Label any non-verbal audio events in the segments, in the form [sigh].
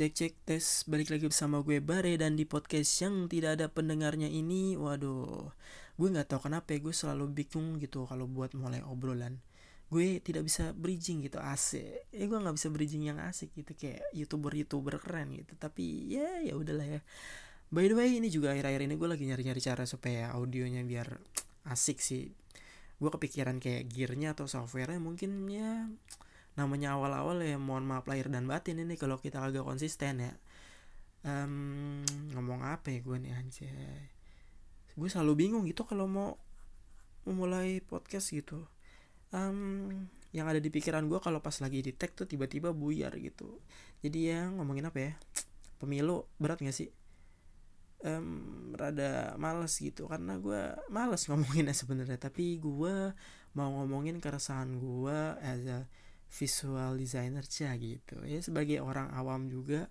Cek cek tes balik lagi bersama gue Bare. Dan di podcast yang tidak ada pendengarnya ini waduh gue nggak tahu kenapa ya, gue selalu bingung gitu kalau buat mulai obrolan. Gue tidak bisa bridging gitu asik ya gue nggak bisa bridging yang asik gitu kayak youtuber youtuber keren gitu. Tapi ya ya udahlah ya. By the way ini juga akhir-akhir ini gue lagi nyari-nyari cara supaya audionya biar asik sih. Gue kepikiran kayak gearnya atau softwarenya mungkin ya namanya awal-awal ya mohon maaf lahir dan batin ini kalau kita agak konsisten ya. Um, ngomong apa ya gue nih anjay. Gue selalu bingung gitu kalau mau memulai podcast gitu. Um, yang ada di pikiran gue kalau pas lagi di tag tuh tiba-tiba buyar gitu. Jadi ya ngomongin apa ya? Pemilu berat gak sih? Um, rada males gitu karena gue males ngomonginnya sebenarnya. Tapi gue mau ngomongin keresahan gue as a visual designer cah gitu. Ya sebagai orang awam juga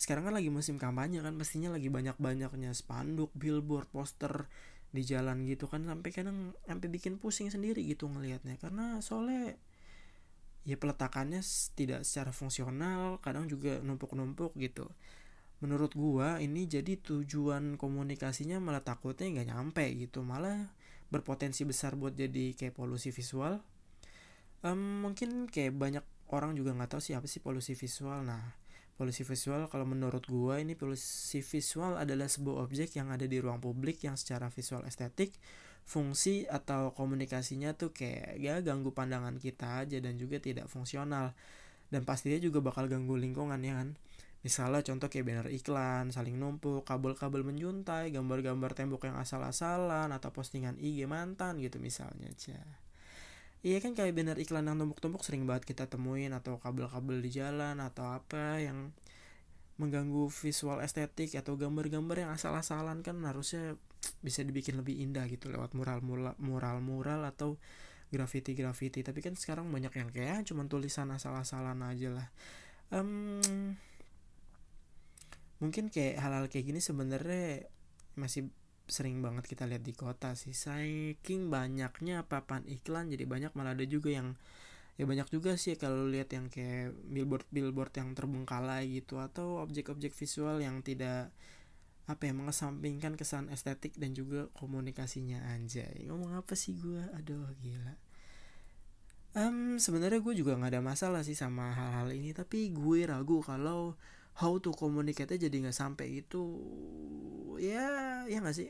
sekarang kan lagi musim kampanye kan pastinya lagi banyak banyaknya spanduk billboard poster di jalan gitu kan sampai kadang sampai bikin pusing sendiri gitu ngelihatnya. Karena soalnya ya peletakannya tidak secara fungsional kadang juga numpuk-numpuk gitu. Menurut gua ini jadi tujuan komunikasinya malah takutnya nggak nyampe gitu malah berpotensi besar buat jadi kayak polusi visual um, mungkin kayak banyak orang juga nggak tahu sih apa sih polusi visual. Nah polusi visual kalau menurut gua ini polusi visual adalah sebuah objek yang ada di ruang publik yang secara visual estetik fungsi atau komunikasinya tuh kayak ya ganggu pandangan kita aja dan juga tidak fungsional. Dan pastinya juga bakal ganggu lingkungan ya kan? Misalnya contoh kayak banner iklan saling numpuk kabel-kabel menjuntai gambar-gambar tembok yang asal-asalan atau postingan IG mantan gitu misalnya aja Iya kan kayak banner iklan yang tumpuk-tumpuk sering banget kita temuin atau kabel-kabel di jalan atau apa yang mengganggu visual estetik atau gambar-gambar yang asal-asalan kan harusnya bisa dibikin lebih indah gitu lewat mural-mural atau graffiti-graffiti. Tapi kan sekarang banyak yang kayak cuma tulisan asal-asalan aja lah. Um, mungkin kayak hal-hal kayak gini sebenarnya masih sering banget kita lihat di kota sih. Saking banyaknya papan iklan jadi banyak malah ada juga yang ya banyak juga sih kalau lihat yang kayak billboard billboard yang terbengkalai gitu atau objek-objek visual yang tidak apa ya mengesampingkan kesan estetik dan juga komunikasinya anjay. Ngomong apa sih gue aduh gila. Um, sebenarnya gue juga nggak ada masalah sih sama hal-hal ini tapi gue ragu kalau how to communicate jadi nggak sampai itu ya ya nggak sih?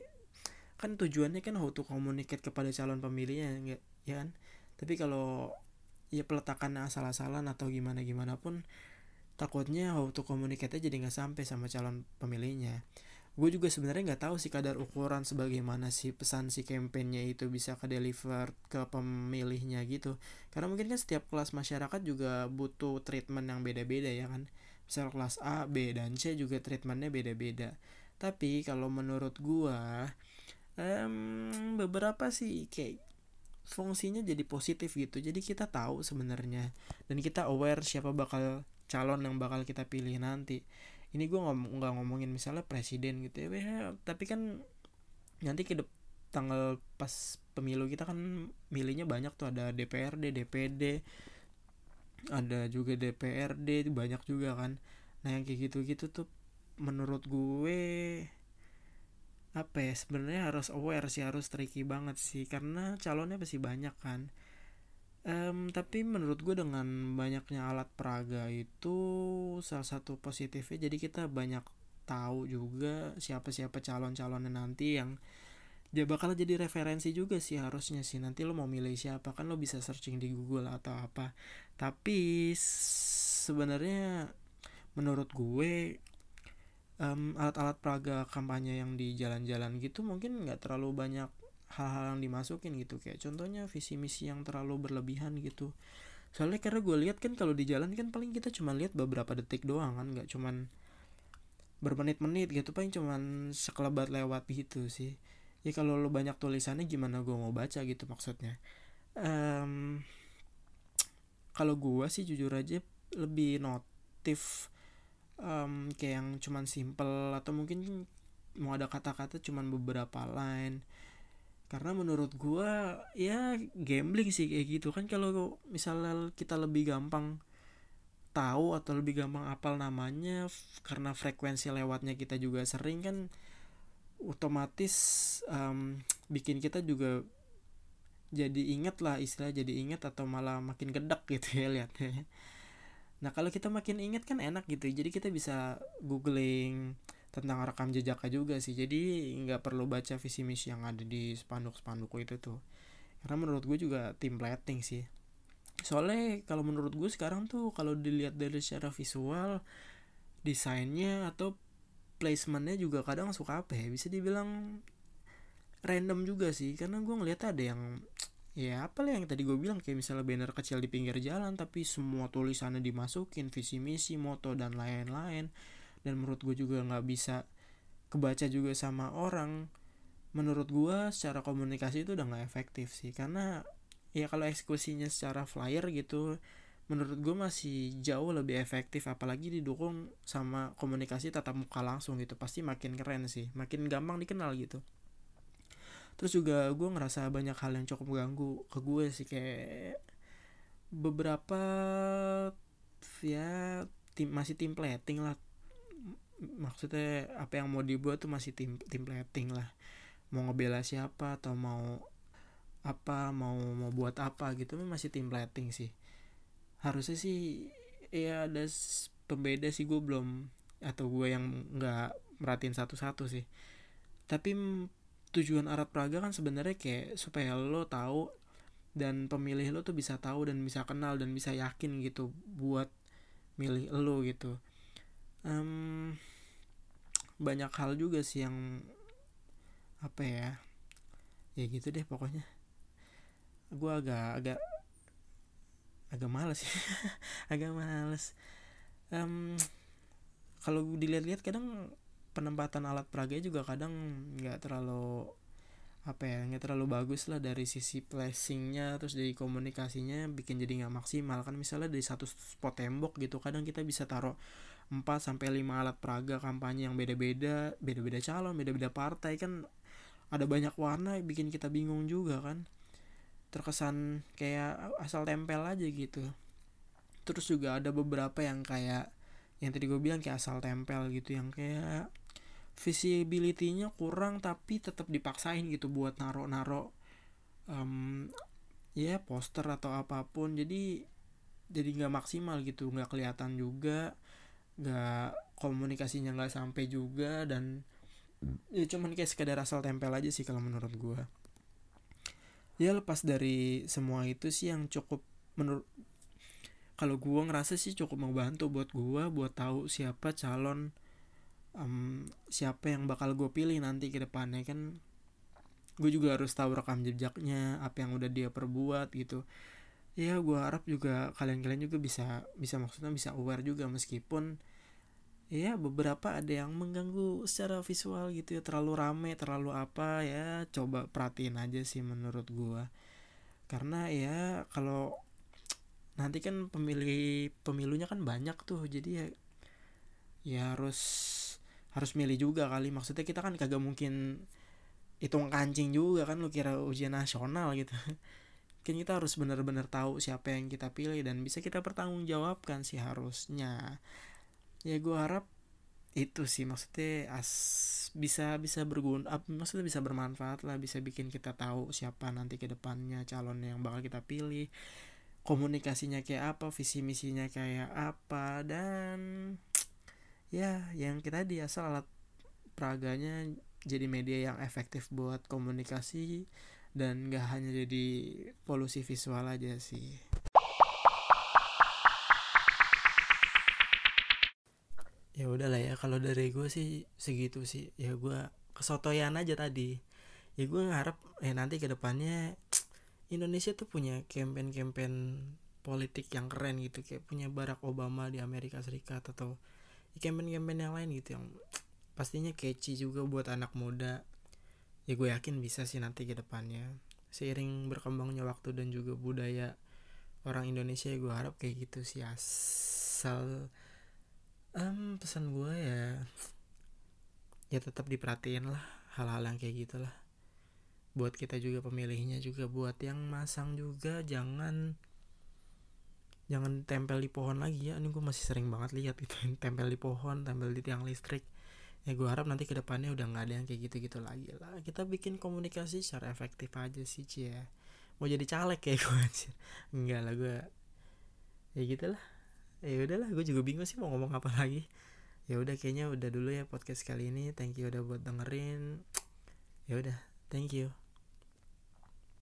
Kan tujuannya kan how to communicate kepada calon pemilihnya ya kan? Tapi kalau ya peletakan asal-asalan atau gimana gimana pun takutnya how to communicate jadi nggak sampai sama calon pemilihnya. Gue juga sebenarnya nggak tahu sih kadar ukuran sebagaimana si pesan si kampanyenya itu bisa ke deliver ke pemilihnya gitu. Karena mungkin kan setiap kelas masyarakat juga butuh treatment yang beda-beda ya kan misal kelas A B dan C juga treatmentnya beda-beda. Tapi kalau menurut gue um, beberapa sih kayak fungsinya jadi positif gitu. Jadi kita tahu sebenarnya. Dan kita aware siapa bakal calon yang bakal kita pilih nanti. Ini gue ngomong nggak ngomongin misalnya presiden gitu ya. Tapi kan nanti ke tanggal pas pemilu kita kan milihnya banyak tuh. Ada DPRD DPD ada juga DPRD banyak juga kan. Nah yang kayak gitu-gitu tuh menurut gue apa ya sebenarnya harus aware sih harus tricky banget sih. Karena calonnya pasti banyak kan. Um, tapi menurut gue dengan banyaknya alat peraga itu salah satu positifnya jadi kita banyak tahu juga siapa siapa calon calonnya nanti yang dia bakal jadi referensi juga sih harusnya sih. Nanti lo mau milih siapa kan lo bisa searching di Google atau apa. Tapi sebenarnya menurut gue um, alat-alat peraga kampanye yang di jalan-jalan gitu mungkin nggak terlalu banyak hal-hal yang dimasukin gitu. Kayak contohnya visi misi yang terlalu berlebihan gitu. Soalnya karena gue lihat kan kalau di jalan kan paling kita cuma lihat beberapa detik doang kan nggak cuman bermenit-menit gitu paling cuman sekelebat lewat gitu sih ya kalau lo banyak tulisannya gimana gue mau baca gitu maksudnya? Um, kalau gue sih jujur aja lebih notif um, kayak yang cuman simple atau mungkin mau ada kata-kata cuman beberapa line. Karena menurut gua ya gambling sih kayak gitu. Kan kalau misalnya kita lebih gampang tahu atau lebih gampang apal namanya karena frekuensi lewatnya kita juga sering kan otomatis um, bikin kita juga jadi inget lah istilah jadi inget atau malah makin gedek gitu ya lihatnya nah kalau kita makin inget kan enak gitu jadi kita bisa googling tentang rekam jejaknya juga sih. Jadi nggak perlu baca visi misi yang ada di spanduk spanduk itu tuh. Karena menurut gue juga tim plating sih. Soalnya kalau menurut gue sekarang tuh kalau dilihat dari secara visual desainnya atau placementnya juga kadang suka apa ya bisa dibilang random juga sih. Karena gue ngeliat ada yang ya apa lah yang tadi gue bilang kayak misalnya banner kecil di pinggir jalan tapi semua tulisannya dimasukin visi misi moto dan lain-lain. Dan menurut gue juga nggak bisa kebaca juga sama orang. Menurut gue secara komunikasi itu udah nggak efektif sih. Karena ya kalau eksekusinya secara flyer gitu menurut gue masih jauh lebih efektif apalagi didukung sama komunikasi tatap muka langsung gitu. Pasti makin keren sih makin gampang dikenal gitu. Terus juga gue ngerasa banyak hal yang cukup mengganggu ke gue sih kayak beberapa ya tim masih tim plating lah. Maksudnya apa yang mau dibuat tuh masih tim tim plating lah. Mau ngebela siapa atau mau apa mau mau buat apa gitu masih tim plating sih harusnya sih ya ada pembeda sih gue belum atau gue yang nggak merhatiin satu-satu sih. Tapi tujuan Arab Praga kan sebenarnya kayak supaya lo tahu dan pemilih lo tuh bisa tahu dan bisa kenal dan bisa yakin gitu buat milih lo gitu. Um, banyak hal juga sih yang apa ya ya gitu deh pokoknya. Gue agak agak agak males [laughs] agak males. Um, kalau dilihat-lihat kadang penempatan alat peraga juga kadang nggak terlalu apa ya nggak terlalu bagus lah dari sisi placingnya terus dari komunikasinya bikin jadi nggak maksimal. Kan misalnya dari satu spot tembok gitu kadang kita bisa taruh 4 sampai lima alat peraga kampanye yang beda-beda beda-beda calon beda-beda partai. Kan ada banyak warna bikin kita bingung juga kan terkesan kayak asal tempel aja gitu. Terus juga ada beberapa yang kayak yang tadi gue bilang kayak asal tempel gitu yang kayak visibility-nya kurang tapi tetap dipaksain gitu buat naro-naro um, ya poster atau apa pun. Jadi jadi nggak maksimal gitu nggak kelihatan juga nggak komunikasinya nggak sampai juga dan ya cuman kayak sekedar asal tempel aja sih kalau menurut gue ya lepas dari semua itu sih yang cukup menurut kalau gue ngerasa sih cukup membantu buat gue buat tahu siapa calon um, siapa yang bakal gue pilih nanti ke depannya kan gue juga harus tahu rekam jejaknya apa yang udah dia perbuat gitu. Ya gue harap juga kalian-kalian juga bisa bisa maksudnya bisa aware juga meskipun ya beberapa ada yang mengganggu secara visual gitu ya. Terlalu rame terlalu apa ya coba perhatiin aja sih menurut gua. Karena ya kalau nanti kan pemilih pemilunya kan banyak tuh. Jadi ya ya harus harus milih juga kali. Maksudnya kita kan kagak mungkin hitung kancing juga kan lu kira ujian nasional gitu. [laughs] Kan kita harus benar-benar tahu siapa yang kita pilih dan bisa kita pertanggungjawabkan sih harusnya ya gue harap itu sih maksudnya as bisa bisa berguna maksudnya bisa bermanfaat lah bisa bikin kita tahu siapa nanti ke depannya calon yang bakal kita pilih komunikasinya kayak apa visi misinya kayak apa dan ya yang kita di asal alat peraganya jadi media yang efektif buat komunikasi dan gak hanya jadi polusi visual aja sih ya udahlah ya kalau dari gue sih segitu sih. Ya gue kesotoyan aja tadi. Ya gue ngarep eh nanti ke depannya [tsk] Indonesia tuh punya campaign-campaign politik yang keren gitu. Kayak punya Barack Obama di Amerika Serikat atau ya, campaign-campaign yang lain gitu yang [tsk] pastinya catchy juga buat anak muda. Ya gue yakin bisa sih nanti ke depannya seiring berkembangnya waktu dan juga budaya orang Indonesia ya gue harap kayak gitu sih. Asal um, pesan gue ya ya tetap diperhatiin lah hal-hal yang kayak gitulah. Buat kita juga pemilihnya juga buat yang masang juga jangan jangan tempel di pohon lagi ya. Ini gue masih sering banget lihat itu tempel di pohon tempel di tiang listrik. Ya gue harap nanti ke depannya udah nggak ada yang kayak gitu-gitu lagi lah. Kita bikin komunikasi secara efektif aja sih cie. Mau jadi caleg kayak gue anjir. Enggak lah gue ya gitulah ya udahlah gue juga bingung sih mau ngomong apa lagi. Ya udah kayaknya udah dulu ya podcast kali ini. Thank you udah buat dengerin. Ya udah thank you